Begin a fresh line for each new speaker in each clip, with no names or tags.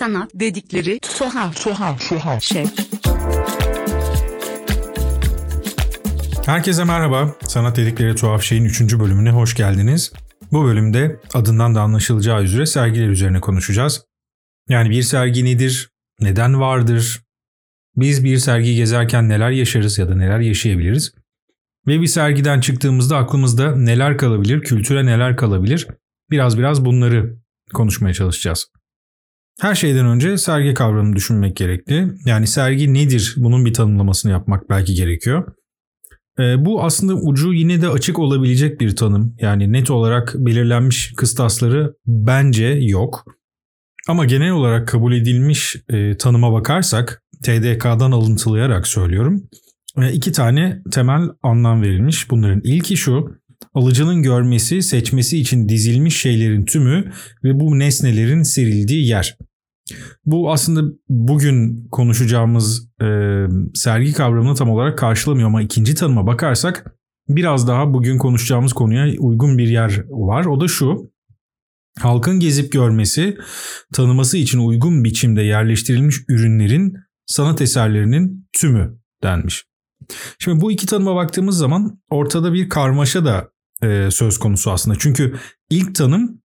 Sanat dedikleri tuhaf tuhaf tuhaf şey.
Herkese merhaba. Sanat dedikleri tuhaf şeyin 3. bölümüne hoş geldiniz. Bu bölümde adından da anlaşılacağı üzere sergiler üzerine konuşacağız. Yani bir sergi nedir? Neden vardır? Biz bir sergi gezerken neler yaşarız ya da neler yaşayabiliriz? Ve bir sergiden çıktığımızda aklımızda neler kalabilir, kültüre neler kalabilir? Biraz biraz bunları konuşmaya çalışacağız. Her şeyden önce sergi kavramını düşünmek gerekli. Yani sergi nedir? Bunun bir tanımlamasını yapmak belki gerekiyor. E, bu aslında ucu yine de açık olabilecek bir tanım. Yani net olarak belirlenmiş kıstasları bence yok. Ama genel olarak kabul edilmiş e, tanıma bakarsak TDK'dan alıntılayarak söylüyorum. E, iki tane temel anlam verilmiş. Bunların ilki şu. Alıcının görmesi, seçmesi için dizilmiş şeylerin tümü ve bu nesnelerin serildiği yer. Bu aslında bugün konuşacağımız e, sergi kavramını tam olarak karşılamıyor ama ikinci tanıma bakarsak biraz daha bugün konuşacağımız konuya uygun bir yer var. O da şu. Halkın gezip görmesi, tanıması için uygun biçimde yerleştirilmiş ürünlerin sanat eserlerinin tümü denmiş. Şimdi bu iki tanıma baktığımız zaman ortada bir karmaşa da e, söz konusu aslında. Çünkü ilk tanım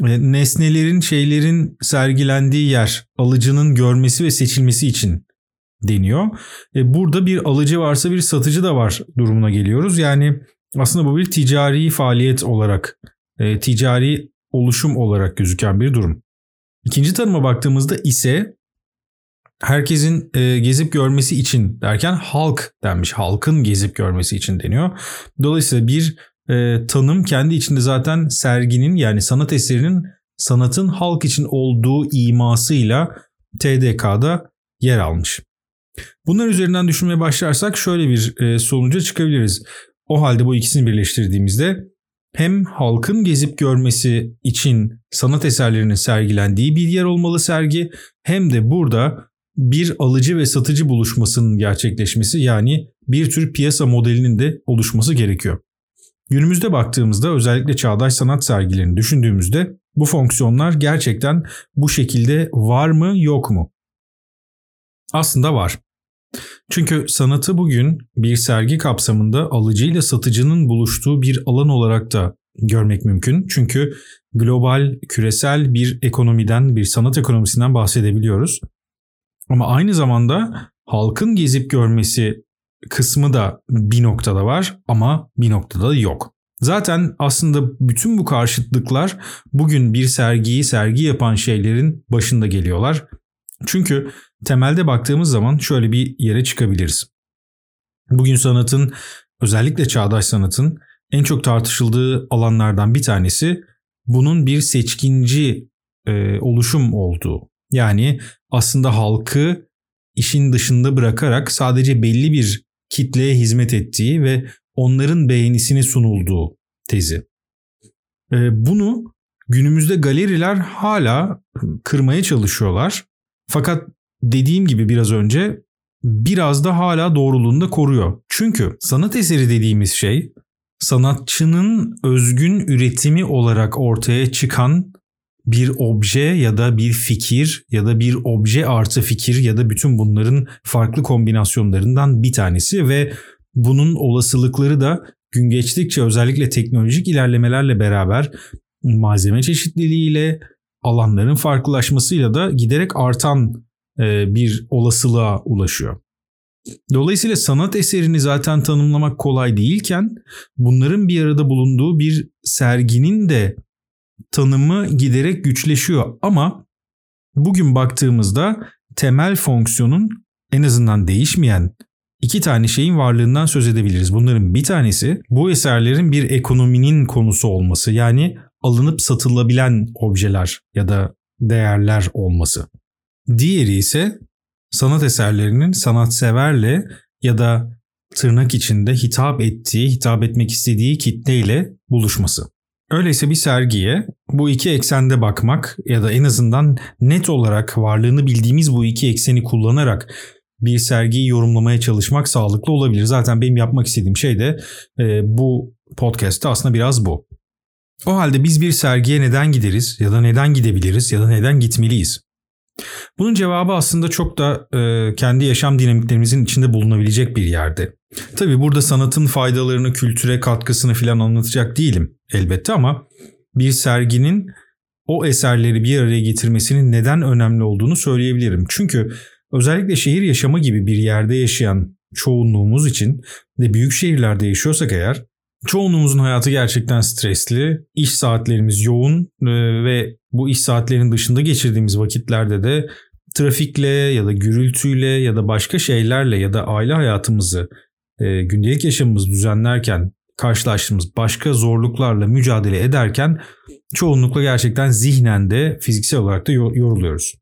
nesnelerin, şeylerin sergilendiği yer, alıcının görmesi ve seçilmesi için deniyor. E, burada bir alıcı varsa bir satıcı da var durumuna geliyoruz. Yani aslında bu bir ticari faaliyet olarak, e, ticari oluşum olarak gözüken bir durum. İkinci tanıma baktığımızda ise herkesin e, gezip görmesi için derken halk denmiş. Halkın gezip görmesi için deniyor. Dolayısıyla bir e, tanım kendi içinde zaten serginin yani sanat eserinin sanatın halk için olduğu imasıyla TDK'da yer almış. Bunlar üzerinden düşünmeye başlarsak şöyle bir e, sonuca çıkabiliriz. O halde bu ikisini birleştirdiğimizde hem halkın gezip görmesi için sanat eserlerinin sergilendiği bir yer olmalı sergi hem de burada bir alıcı ve satıcı buluşmasının gerçekleşmesi yani bir tür piyasa modelinin de oluşması gerekiyor. Günümüzde baktığımızda özellikle çağdaş sanat sergilerini düşündüğümüzde bu fonksiyonlar gerçekten bu şekilde var mı yok mu? Aslında var. Çünkü sanatı bugün bir sergi kapsamında alıcı ile satıcının buluştuğu bir alan olarak da görmek mümkün. Çünkü global, küresel bir ekonomiden, bir sanat ekonomisinden bahsedebiliyoruz. Ama aynı zamanda halkın gezip görmesi kısmı da bir noktada var ama bir noktada da yok. Zaten aslında bütün bu karşıtlıklar bugün bir sergiyi sergi yapan şeylerin başında geliyorlar. Çünkü temelde baktığımız zaman şöyle bir yere çıkabiliriz. Bugün sanatın özellikle çağdaş sanatın en çok tartışıldığı alanlardan bir tanesi bunun bir seçkinci e, oluşum olduğu. Yani aslında halkı işin dışında bırakarak sadece belli bir kitleye hizmet ettiği ve onların beğenisine sunulduğu tezi. Ee, bunu günümüzde galeriler hala kırmaya çalışıyorlar. Fakat dediğim gibi biraz önce biraz da hala doğruluğunu da koruyor. Çünkü sanat eseri dediğimiz şey sanatçının özgün üretimi olarak ortaya çıkan bir obje ya da bir fikir ya da bir obje artı fikir ya da bütün bunların farklı kombinasyonlarından bir tanesi ve bunun olasılıkları da gün geçtikçe özellikle teknolojik ilerlemelerle beraber malzeme çeşitliliğiyle alanların farklılaşmasıyla da giderek artan e, bir olasılığa ulaşıyor. Dolayısıyla sanat eserini zaten tanımlamak kolay değilken bunların bir arada bulunduğu bir serginin de tanımı giderek güçleşiyor ama bugün baktığımızda temel fonksiyonun en azından değişmeyen iki tane şeyin varlığından söz edebiliriz. Bunların bir tanesi bu eserlerin bir ekonominin konusu olması yani alınıp satılabilen objeler ya da değerler olması. Diğeri ise sanat eserlerinin sanatseverle ya da tırnak içinde hitap ettiği, hitap etmek istediği kitleyle buluşması. Öyleyse bir sergiye bu iki eksende bakmak ya da en azından net olarak varlığını bildiğimiz bu iki ekseni kullanarak bir sergiyi yorumlamaya çalışmak sağlıklı olabilir. Zaten benim yapmak istediğim şey de e, bu podcast'te aslında biraz bu. O halde biz bir sergiye neden gideriz ya da neden gidebiliriz ya da neden gitmeliyiz? Bunun cevabı aslında çok da e, kendi yaşam dinamiklerimizin içinde bulunabilecek bir yerde. Tabii burada sanatın faydalarını, kültüre katkısını falan anlatacak değilim elbette ama bir serginin o eserleri bir araya getirmesinin neden önemli olduğunu söyleyebilirim. Çünkü özellikle şehir yaşamı gibi bir yerde yaşayan çoğunluğumuz için ve büyük şehirlerde yaşıyorsak eğer çoğunluğumuzun hayatı gerçekten stresli. İş saatlerimiz yoğun e, ve bu iş saatlerinin dışında geçirdiğimiz vakitlerde de trafikle ya da gürültüyle ya da başka şeylerle ya da aile hayatımızı e, gündelik yaşamımızı düzenlerken karşılaştığımız başka zorluklarla mücadele ederken çoğunlukla gerçekten zihnen de fiziksel olarak da yoruluyoruz.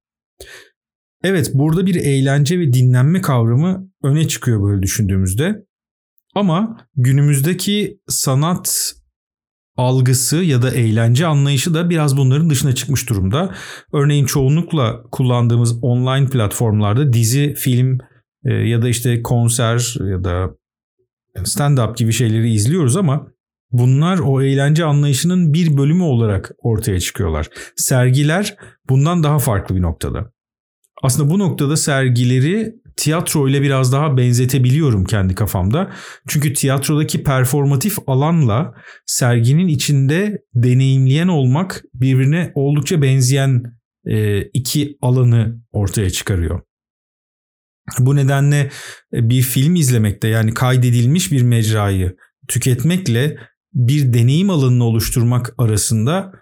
Evet burada bir eğlence ve dinlenme kavramı öne çıkıyor böyle düşündüğümüzde. Ama günümüzdeki sanat algısı ya da eğlence anlayışı da biraz bunların dışına çıkmış durumda. Örneğin çoğunlukla kullandığımız online platformlarda dizi, film e, ya da işte konser ya da stand-up gibi şeyleri izliyoruz ama bunlar o eğlence anlayışının bir bölümü olarak ortaya çıkıyorlar. Sergiler bundan daha farklı bir noktada. Aslında bu noktada sergileri tiyatro ile biraz daha benzetebiliyorum kendi kafamda. Çünkü tiyatrodaki performatif alanla serginin içinde deneyimleyen olmak birbirine oldukça benzeyen e, iki alanı ortaya çıkarıyor. Bu nedenle e, bir film izlemekte yani kaydedilmiş bir mecrayı tüketmekle bir deneyim alanını oluşturmak arasında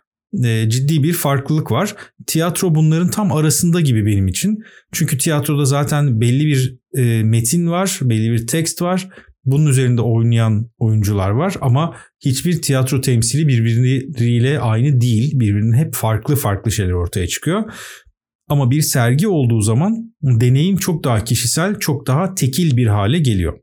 e, ciddi bir farklılık var. Tiyatro bunların tam arasında gibi benim için. Çünkü tiyatroda zaten belli bir e, metin var, belli bir tekst var. Bunun üzerinde oynayan oyuncular var ama hiçbir tiyatro temsili birbiriyle aynı değil. Birbirinin hep farklı farklı şeyler ortaya çıkıyor. Ama bir sergi olduğu zaman deneyim çok daha kişisel, çok daha tekil bir hale geliyor.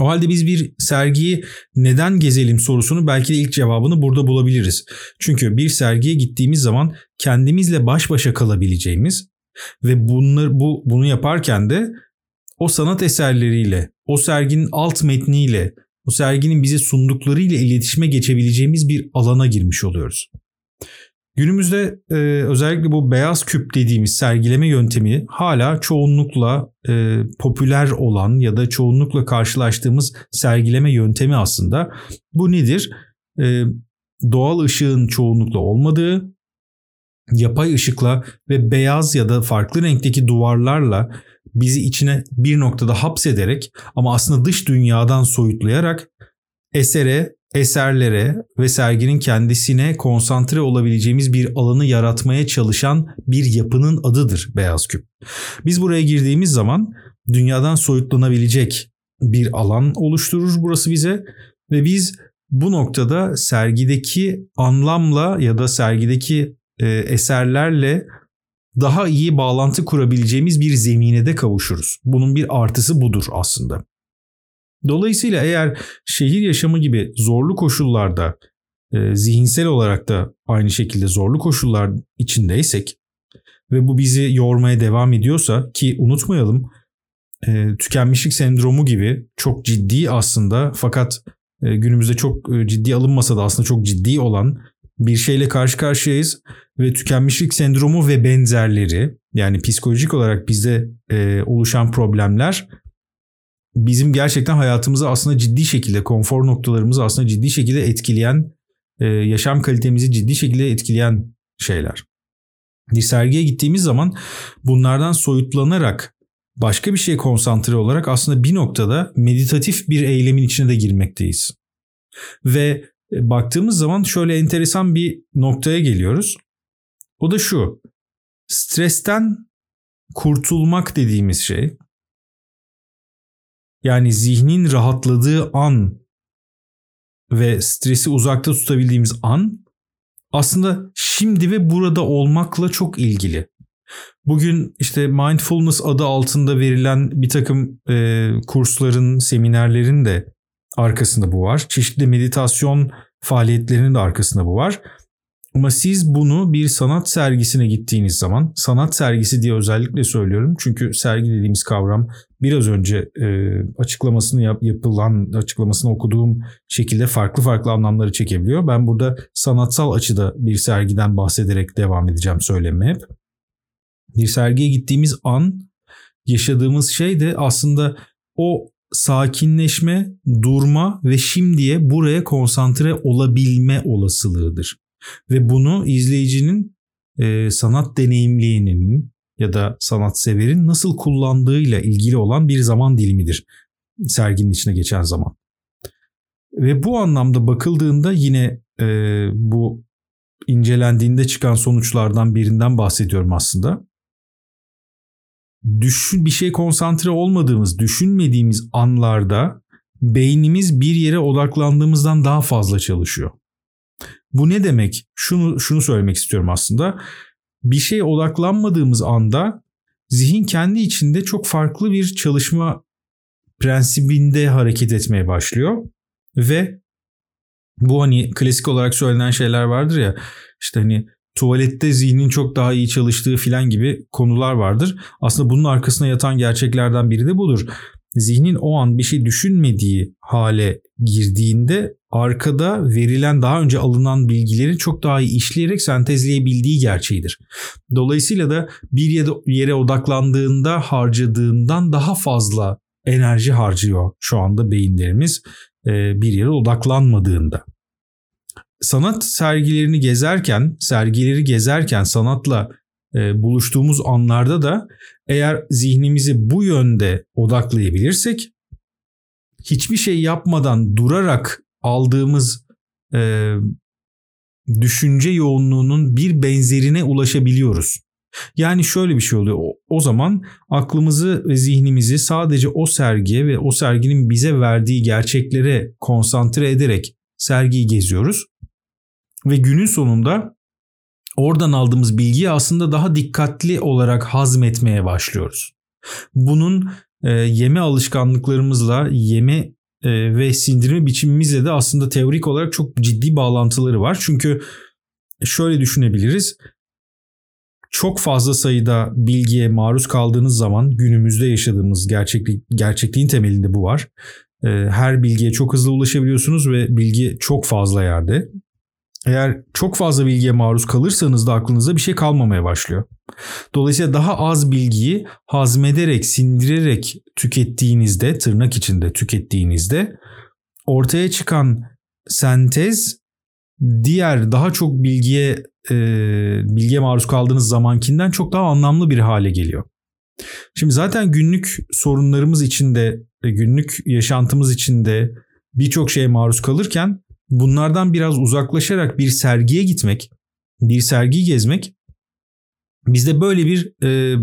O halde biz bir sergiyi neden gezelim sorusunu belki de ilk cevabını burada bulabiliriz. Çünkü bir sergiye gittiğimiz zaman kendimizle baş başa kalabileceğimiz ve bunları bu bunu yaparken de o sanat eserleriyle, o serginin alt metniyle, o serginin bize sunduklarıyla iletişime geçebileceğimiz bir alana girmiş oluyoruz. Günümüzde e, özellikle bu beyaz küp dediğimiz sergileme yöntemi hala çoğunlukla e, popüler olan ya da çoğunlukla karşılaştığımız sergileme yöntemi aslında. Bu nedir? E, doğal ışığın çoğunlukla olmadığı, yapay ışıkla ve beyaz ya da farklı renkteki duvarlarla bizi içine bir noktada hapsederek ama aslında dış dünyadan soyutlayarak esere eserlere ve serginin kendisine konsantre olabileceğimiz bir alanı yaratmaya çalışan bir yapının adıdır beyaz küp. Biz buraya girdiğimiz zaman dünyadan soyutlanabilecek bir alan oluşturur burası bize ve biz bu noktada sergideki anlamla ya da sergideki e, eserlerle daha iyi bağlantı kurabileceğimiz bir zemine de kavuşuruz. Bunun bir artısı budur aslında. Dolayısıyla eğer şehir yaşamı gibi zorlu koşullarda e, zihinsel olarak da aynı şekilde zorlu koşullar içindeysek ve bu bizi yormaya devam ediyorsa ki unutmayalım e, tükenmişlik sendromu gibi çok ciddi aslında fakat e, günümüzde çok e, ciddi alınmasa da aslında çok ciddi olan bir şeyle karşı karşıyayız ve tükenmişlik sendromu ve benzerleri yani psikolojik olarak bizde e, oluşan problemler bizim gerçekten hayatımızı aslında ciddi şekilde konfor noktalarımızı aslında ciddi şekilde etkileyen e, yaşam kalitemizi ciddi şekilde etkileyen şeyler. Bir sergiye gittiğimiz zaman bunlardan soyutlanarak başka bir şeye konsantre olarak aslında bir noktada meditatif bir eylemin içine de girmekteyiz. Ve e, baktığımız zaman şöyle enteresan bir noktaya geliyoruz. O da şu. Stresten kurtulmak dediğimiz şey yani zihnin rahatladığı an ve stresi uzakta tutabildiğimiz an aslında şimdi ve burada olmakla çok ilgili. Bugün işte mindfulness adı altında verilen bir takım e, kursların, seminerlerin de arkasında bu var. Çeşitli meditasyon faaliyetlerinin de arkasında bu var. Ama siz bunu bir sanat sergisine gittiğiniz zaman, sanat sergisi diye özellikle söylüyorum. Çünkü sergi dediğimiz kavram biraz önce e, açıklamasını yap, yapılan, açıklamasını okuduğum şekilde farklı farklı anlamları çekebiliyor. Ben burada sanatsal açıda bir sergiden bahsederek devam edeceğim söylemeye hep. Bir sergiye gittiğimiz an yaşadığımız şey de aslında o sakinleşme, durma ve şimdiye buraya konsantre olabilme olasılığıdır. Ve bunu izleyicinin e, sanat deneyimleyeninin ya da sanatseverin nasıl kullandığıyla ilgili olan bir zaman dilimidir serginin içine geçen zaman. Ve bu anlamda bakıldığında yine e, bu incelendiğinde çıkan sonuçlardan birinden bahsediyorum aslında. Düşün bir şey konsantre olmadığımız, düşünmediğimiz anlarda beynimiz bir yere odaklandığımızdan daha fazla çalışıyor. Bu ne demek? Şunu şunu söylemek istiyorum aslında. Bir şey odaklanmadığımız anda zihin kendi içinde çok farklı bir çalışma prensibinde hareket etmeye başlıyor ve bu hani klasik olarak söylenen şeyler vardır ya işte hani tuvalette zihnin çok daha iyi çalıştığı filan gibi konular vardır. Aslında bunun arkasına yatan gerçeklerden biri de budur. Zihnin o an bir şey düşünmediği hale girdiğinde arkada verilen daha önce alınan bilgileri çok daha iyi işleyerek sentezleyebildiği gerçeğidir. Dolayısıyla da bir yere odaklandığında harcadığından daha fazla enerji harcıyor şu anda beyinlerimiz bir yere odaklanmadığında sanat sergilerini gezerken, sergileri gezerken sanatla buluştuğumuz anlarda da eğer zihnimizi bu yönde odaklayabilirsek hiçbir şey yapmadan durarak aldığımız e, düşünce yoğunluğunun bir benzerine ulaşabiliyoruz. Yani şöyle bir şey oluyor. O, o zaman aklımızı ve zihnimizi sadece o sergiye ve o serginin bize verdiği gerçeklere konsantre ederek sergiyi geziyoruz ve günün sonunda oradan aldığımız bilgiyi aslında daha dikkatli olarak hazmetmeye başlıyoruz. Bunun e, yeme alışkanlıklarımızla, yeme e, ve sindirme biçimimizle de aslında teorik olarak çok ciddi bağlantıları var. Çünkü şöyle düşünebiliriz. Çok fazla sayıda bilgiye maruz kaldığınız zaman günümüzde yaşadığımız gerçeklik, gerçekliğin temelinde bu var. E, her bilgiye çok hızlı ulaşabiliyorsunuz ve bilgi çok fazla yerde. Eğer çok fazla bilgiye maruz kalırsanız da aklınızda bir şey kalmamaya başlıyor. Dolayısıyla daha az bilgiyi hazmederek, sindirerek tükettiğinizde, tırnak içinde tükettiğinizde ortaya çıkan sentez diğer daha çok bilgiye e, bilgiye maruz kaldığınız zamankinden çok daha anlamlı bir hale geliyor. Şimdi zaten günlük sorunlarımız içinde, günlük yaşantımız içinde birçok şeye maruz kalırken bunlardan biraz uzaklaşarak bir sergiye gitmek, bir sergi gezmek bizde böyle bir e,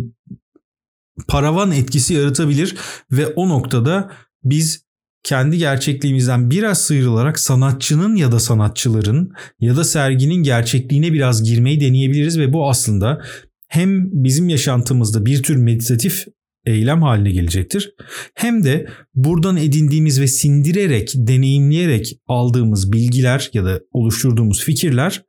paravan etkisi yaratabilir ve o noktada biz kendi gerçekliğimizden biraz sıyrılarak sanatçının ya da sanatçıların ya da serginin gerçekliğine biraz girmeyi deneyebiliriz ve bu aslında hem bizim yaşantımızda bir tür meditatif eylem haline gelecektir. Hem de buradan edindiğimiz ve sindirerek, deneyimleyerek aldığımız bilgiler ya da oluşturduğumuz fikirler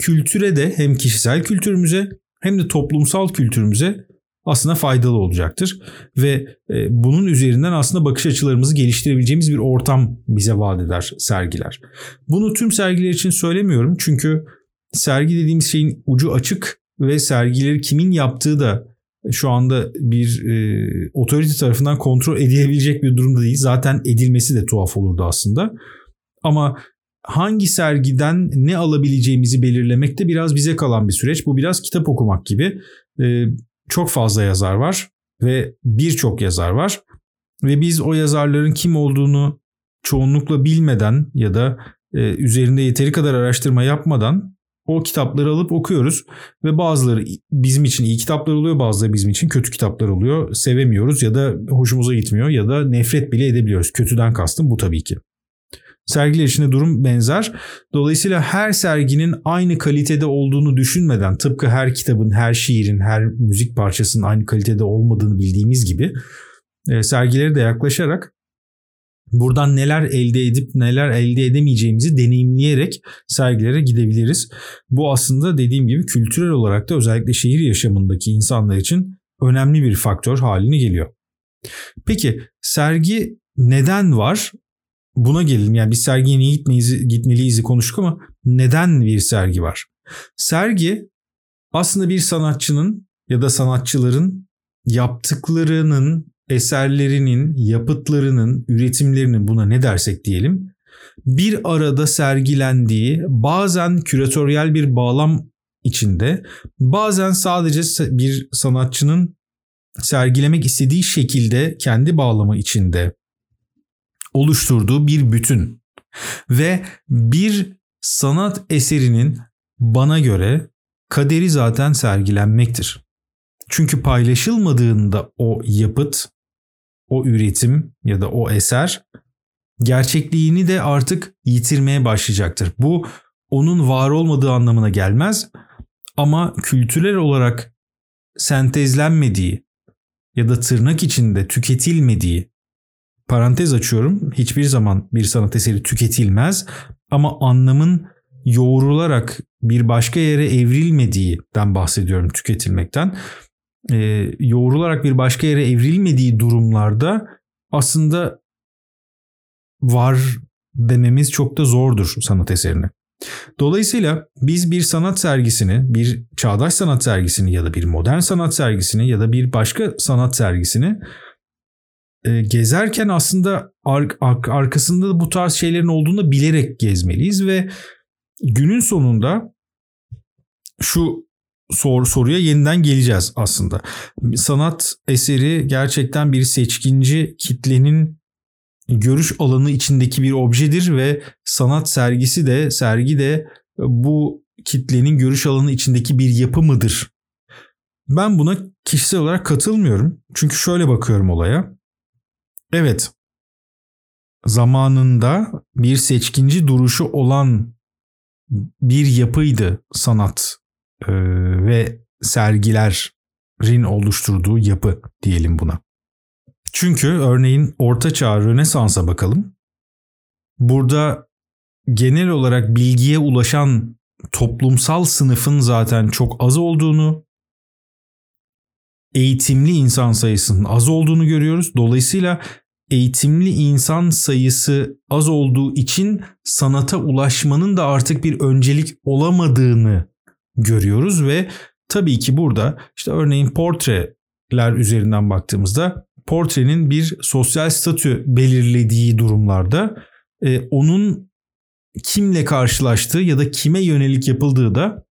kültüre de hem kişisel kültürümüze hem de toplumsal kültürümüze aslında faydalı olacaktır. Ve e, bunun üzerinden aslında bakış açılarımızı geliştirebileceğimiz bir ortam bize vaat eder sergiler. Bunu tüm sergiler için söylemiyorum çünkü sergi dediğimiz şeyin ucu açık ve sergileri kimin yaptığı da şu anda bir e, otorite tarafından kontrol edilebilecek bir durumda değil. Zaten edilmesi de tuhaf olurdu aslında. Ama hangi sergiden ne alabileceğimizi belirlemek de biraz bize kalan bir süreç. Bu biraz kitap okumak gibi. E, çok fazla yazar var ve birçok yazar var. Ve biz o yazarların kim olduğunu çoğunlukla bilmeden ya da e, üzerinde yeteri kadar araştırma yapmadan o kitapları alıp okuyoruz ve bazıları bizim için iyi kitaplar oluyor bazıları bizim için kötü kitaplar oluyor. Sevemiyoruz ya da hoşumuza gitmiyor ya da nefret bile edebiliyoruz. Kötüden kastım bu tabii ki. Sergiler içinde durum benzer. Dolayısıyla her serginin aynı kalitede olduğunu düşünmeden tıpkı her kitabın, her şiirin, her müzik parçasının aynı kalitede olmadığını bildiğimiz gibi e, sergilere de yaklaşarak Buradan neler elde edip neler elde edemeyeceğimizi deneyimleyerek sergilere gidebiliriz. Bu aslında dediğim gibi kültürel olarak da özellikle şehir yaşamındaki insanlar için önemli bir faktör haline geliyor. Peki sergi neden var? Buna gelelim. Yani biz sergiye niye gitmeyiz, gitmeliyiz konuştuk ama neden bir sergi var? Sergi aslında bir sanatçının ya da sanatçıların yaptıklarının, eserlerinin, yapıtlarının, üretimlerinin buna ne dersek diyelim bir arada sergilendiği bazen küratöryel bir bağlam içinde bazen sadece bir sanatçının sergilemek istediği şekilde kendi bağlamı içinde oluşturduğu bir bütün ve bir sanat eserinin bana göre kaderi zaten sergilenmektir. Çünkü paylaşılmadığında o yapıt, o üretim ya da o eser gerçekliğini de artık yitirmeye başlayacaktır. Bu onun var olmadığı anlamına gelmez ama kültürel olarak sentezlenmediği ya da tırnak içinde tüketilmediği parantez açıyorum. Hiçbir zaman bir sanat eseri tüketilmez ama anlamın yoğrularak bir başka yere evrilmediğinden bahsediyorum tüketilmekten. Ee, yoğrularak bir başka yere evrilmediği durumlarda aslında var dememiz çok da zordur sanat eserine. Dolayısıyla biz bir sanat sergisini, bir çağdaş sanat sergisini ya da bir modern sanat sergisini ya da bir başka sanat sergisini e, gezerken aslında ar- ar- arkasında bu tarz şeylerin olduğunu bilerek gezmeliyiz ve günün sonunda şu sor, soruya yeniden geleceğiz aslında. Sanat eseri gerçekten bir seçkinci kitlenin görüş alanı içindeki bir objedir ve sanat sergisi de sergi de bu kitlenin görüş alanı içindeki bir yapı mıdır? Ben buna kişisel olarak katılmıyorum. Çünkü şöyle bakıyorum olaya. Evet. Zamanında bir seçkinci duruşu olan bir yapıydı sanat ve sergilerin oluşturduğu yapı diyelim buna. Çünkü örneğin Orta Çağ Rönesans'a bakalım. Burada genel olarak bilgiye ulaşan toplumsal sınıfın zaten çok az olduğunu, eğitimli insan sayısının az olduğunu görüyoruz. Dolayısıyla eğitimli insan sayısı az olduğu için sanata ulaşmanın da artık bir öncelik olamadığını görüyoruz ve tabii ki burada işte örneğin portreler üzerinden baktığımızda portrenin bir sosyal statü belirlediği durumlarda e, onun kimle karşılaştığı ya da kime yönelik yapıldığı da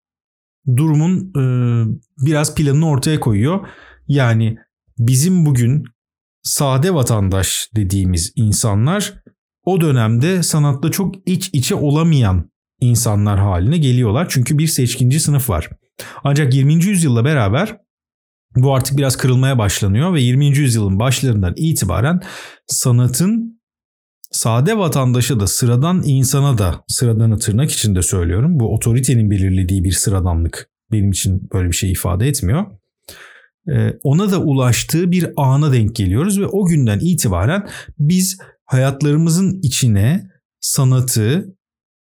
durumun e, biraz planını ortaya koyuyor. Yani bizim bugün sade vatandaş dediğimiz insanlar o dönemde sanatta çok iç içe olamayan insanlar haline geliyorlar. Çünkü bir seçkinci sınıf var. Ancak 20. yüzyılla beraber bu artık biraz kırılmaya başlanıyor ve 20. yüzyılın başlarından itibaren sanatın sade vatandaşa da sıradan insana da sıradanı tırnak içinde söylüyorum. Bu otoritenin belirlediği bir sıradanlık benim için böyle bir şey ifade etmiyor. Ee, ona da ulaştığı bir ana denk geliyoruz ve o günden itibaren biz hayatlarımızın içine sanatı,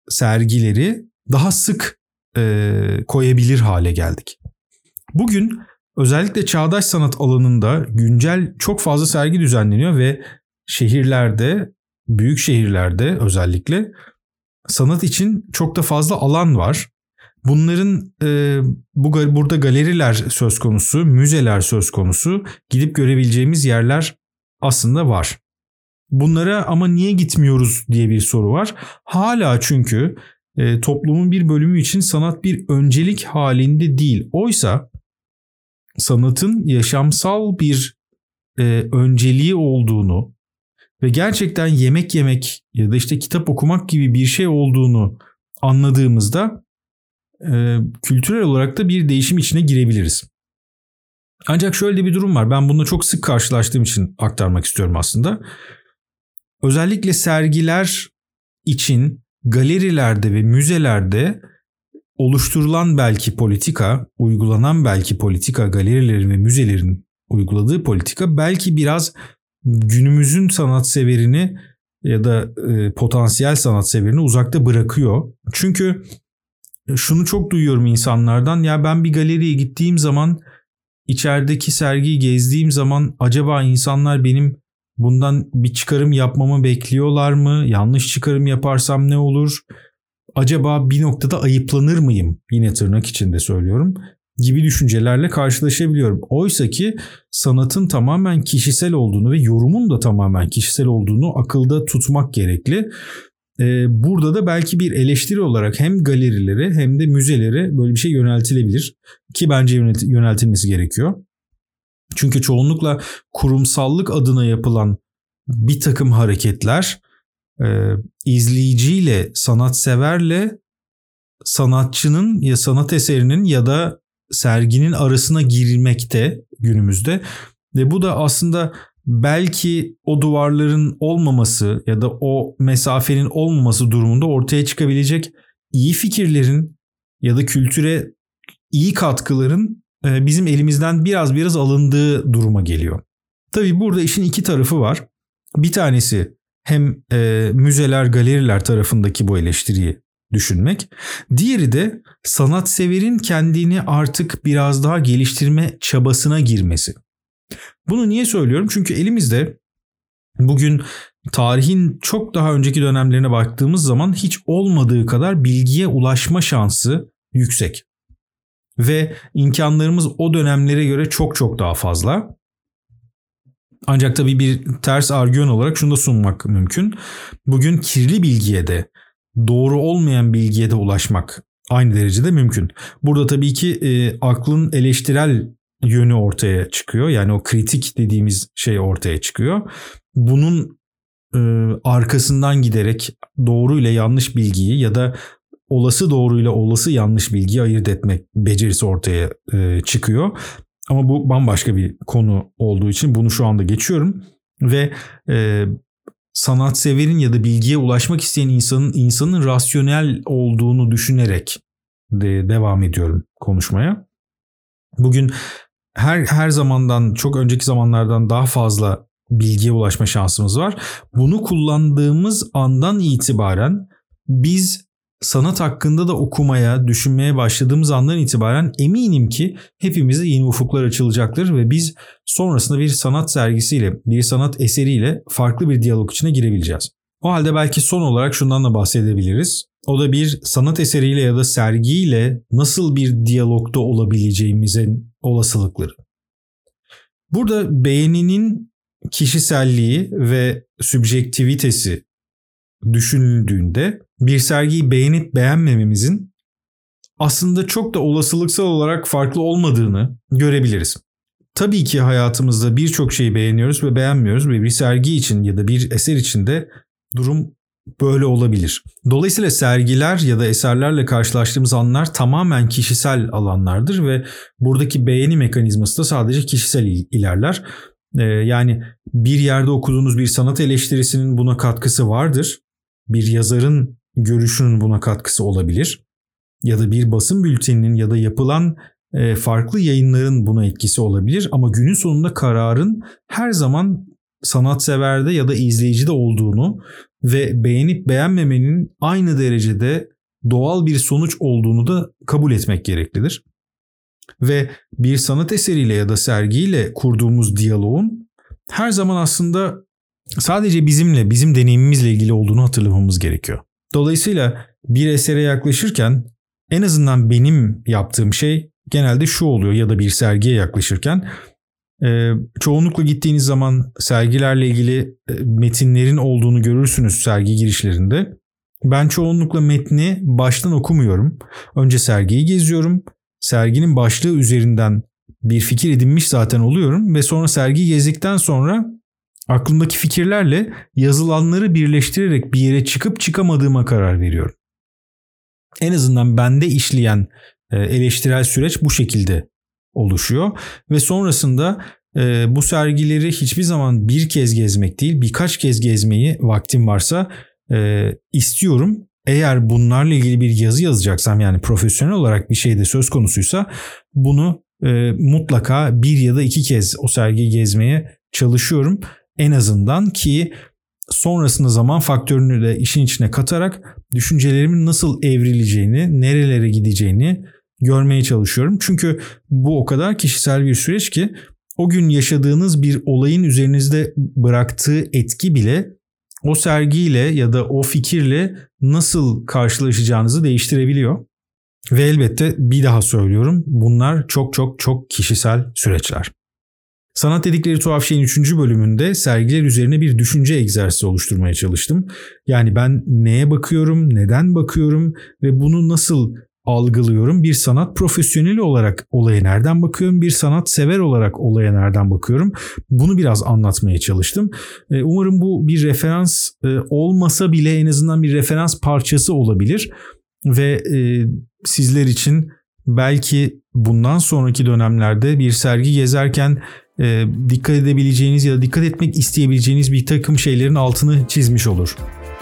sergileri daha sık e, koyabilir hale geldik. Bugün Özellikle çağdaş sanat alanında güncel çok fazla sergi düzenleniyor ve şehirlerde, büyük şehirlerde özellikle sanat için çok da fazla alan var. Bunların e, bu burada galeriler söz konusu, müzeler söz konusu, gidip görebileceğimiz yerler aslında var. Bunlara ama niye gitmiyoruz diye bir soru var. Hala çünkü e, toplumun bir bölümü için sanat bir öncelik halinde değil. Oysa sanatın yaşamsal bir e, önceliği olduğunu ve gerçekten yemek yemek ya da işte kitap okumak gibi bir şey olduğunu anladığımızda e, kültürel olarak da bir değişim içine girebiliriz. Ancak şöyle bir durum var. Ben bununla çok sık karşılaştığım için aktarmak istiyorum aslında. Özellikle sergiler için galerilerde ve müzelerde oluşturulan belki politika, uygulanan belki politika, galerilerin ve müzelerin uyguladığı politika belki biraz günümüzün sanatseverini ya da e, potansiyel sanatseverini uzakta bırakıyor. Çünkü şunu çok duyuyorum insanlardan ya ben bir galeriye gittiğim zaman içerideki sergiyi gezdiğim zaman acaba insanlar benim bundan bir çıkarım yapmamı bekliyorlar mı? Yanlış çıkarım yaparsam ne olur? acaba bir noktada ayıplanır mıyım? Yine tırnak içinde söylüyorum. gibi düşüncelerle karşılaşabiliyorum. Oysa ki sanatın tamamen kişisel olduğunu ve yorumun da tamamen kişisel olduğunu akılda tutmak gerekli. Ee, burada da belki bir eleştiri olarak hem galerilere hem de müzelere böyle bir şey yöneltilebilir. Ki bence yöneltilmesi gerekiyor. Çünkü çoğunlukla kurumsallık adına yapılan bir takım hareketler e, izleyiciyle, sanatseverle sanatçının ya sanat eserinin ya da serginin arasına girmekte günümüzde. Ve bu da aslında belki o duvarların olmaması ya da o mesafenin olmaması durumunda ortaya çıkabilecek iyi fikirlerin ya da kültüre iyi katkıların bizim elimizden biraz biraz alındığı duruma geliyor. Tabii burada işin iki tarafı var. Bir tanesi hem e, müzeler, galeriler tarafındaki bu eleştiriyi düşünmek. Diğeri de sanatseverin kendini artık biraz daha geliştirme çabasına girmesi. Bunu niye söylüyorum? Çünkü elimizde bugün tarihin çok daha önceki dönemlerine baktığımız zaman hiç olmadığı kadar bilgiye ulaşma şansı yüksek. Ve imkanlarımız o dönemlere göre çok çok daha fazla. Ancak tabii bir ters argüman olarak şunu da sunmak mümkün. Bugün kirli bilgiye de doğru olmayan bilgiye de ulaşmak aynı derecede mümkün. Burada tabii ki e, aklın eleştirel yönü ortaya çıkıyor. Yani o kritik dediğimiz şey ortaya çıkıyor. Bunun e, arkasından giderek doğru ile yanlış bilgiyi ya da olası doğru ile olası yanlış bilgiyi ayırt etmek becerisi ortaya e, çıkıyor. Ama bu bambaşka bir konu olduğu için bunu şu anda geçiyorum ve e, sanatseverin ya da bilgiye ulaşmak isteyen insanın insanın rasyonel olduğunu düşünerek de devam ediyorum konuşmaya. Bugün her her zamandan çok önceki zamanlardan daha fazla bilgiye ulaşma şansımız var. Bunu kullandığımız andan itibaren biz sanat hakkında da okumaya, düşünmeye başladığımız andan itibaren eminim ki hepimize yeni ufuklar açılacaktır ve biz sonrasında bir sanat sergisiyle, bir sanat eseriyle farklı bir diyalog içine girebileceğiz. O halde belki son olarak şundan da bahsedebiliriz. O da bir sanat eseriyle ya da sergiyle nasıl bir diyalogda olabileceğimizin olasılıkları. Burada beğeninin kişiselliği ve sübjektivitesi düşünüldüğünde bir sergiyi beğenip beğenmememizin aslında çok da olasılıksal olarak farklı olmadığını görebiliriz. Tabii ki hayatımızda birçok şeyi beğeniyoruz ve beğenmiyoruz ve bir sergi için ya da bir eser için de durum böyle olabilir. Dolayısıyla sergiler ya da eserlerle karşılaştığımız anlar tamamen kişisel alanlardır ve buradaki beğeni mekanizması da sadece kişisel ilerler. Ee, yani bir yerde okuduğunuz bir sanat eleştirisinin buna katkısı vardır. Bir yazarın görüşünün buna katkısı olabilir. Ya da bir basın bülteninin ya da yapılan e, farklı yayınların buna etkisi olabilir. Ama günün sonunda kararın her zaman sanatseverde ya da izleyicide olduğunu ve beğenip beğenmemenin aynı derecede doğal bir sonuç olduğunu da kabul etmek gereklidir. Ve bir sanat eseriyle ya da sergiyle kurduğumuz diyaloğun her zaman aslında sadece bizimle, bizim deneyimimizle ilgili olduğunu hatırlamamız gerekiyor. Dolayısıyla bir esere yaklaşırken en azından benim yaptığım şey genelde şu oluyor ya da bir sergiye yaklaşırken e, çoğunlukla gittiğiniz zaman sergilerle ilgili e, metinlerin olduğunu görürsünüz sergi girişlerinde. Ben çoğunlukla metni baştan okumuyorum. Önce sergiyi geziyorum. Serginin başlığı üzerinden bir fikir edinmiş zaten oluyorum ve sonra sergiyi gezdikten sonra aklımdaki fikirlerle yazılanları birleştirerek bir yere çıkıp çıkamadığıma karar veriyorum. En azından bende işleyen e, eleştirel süreç bu şekilde oluşuyor ve sonrasında e, bu sergileri hiçbir zaman bir kez gezmek değil birkaç kez gezmeyi vaktim varsa e, istiyorum. Eğer bunlarla ilgili bir yazı yazacaksam yani profesyonel olarak bir şeyde söz konusuysa bunu mutlaka bir ya da iki kez o sergiyi gezmeye çalışıyorum. En azından ki sonrasında zaman faktörünü de işin içine katarak düşüncelerimin nasıl evrileceğini, nerelere gideceğini görmeye çalışıyorum. Çünkü bu o kadar kişisel bir süreç ki o gün yaşadığınız bir olayın üzerinizde bıraktığı etki bile o sergiyle ya da o fikirle nasıl karşılaşacağınızı değiştirebiliyor. Ve elbette bir daha söylüyorum bunlar çok çok çok kişisel süreçler. Sanat dedikleri tuhaf şeyin 3. bölümünde sergiler üzerine bir düşünce egzersizi oluşturmaya çalıştım. Yani ben neye bakıyorum, neden bakıyorum ve bunu nasıl algılıyorum? Bir sanat profesyoneli olarak olaya nereden bakıyorum? Bir sanat sever olarak olaya nereden bakıyorum? Bunu biraz anlatmaya çalıştım. E, umarım bu bir referans e, olmasa bile en azından bir referans parçası olabilir ve e, sizler için belki bundan sonraki dönemlerde bir sergi gezerken dikkat edebileceğiniz ya da dikkat etmek isteyebileceğiniz bir takım şeylerin altını çizmiş olur.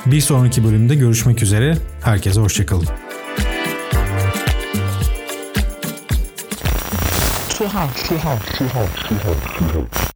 Bir sonraki bölümde görüşmek üzere. Herkese hoşçakalın.
Tuhaf, tuhaf, tuhaf, tuhaf, tuhaf.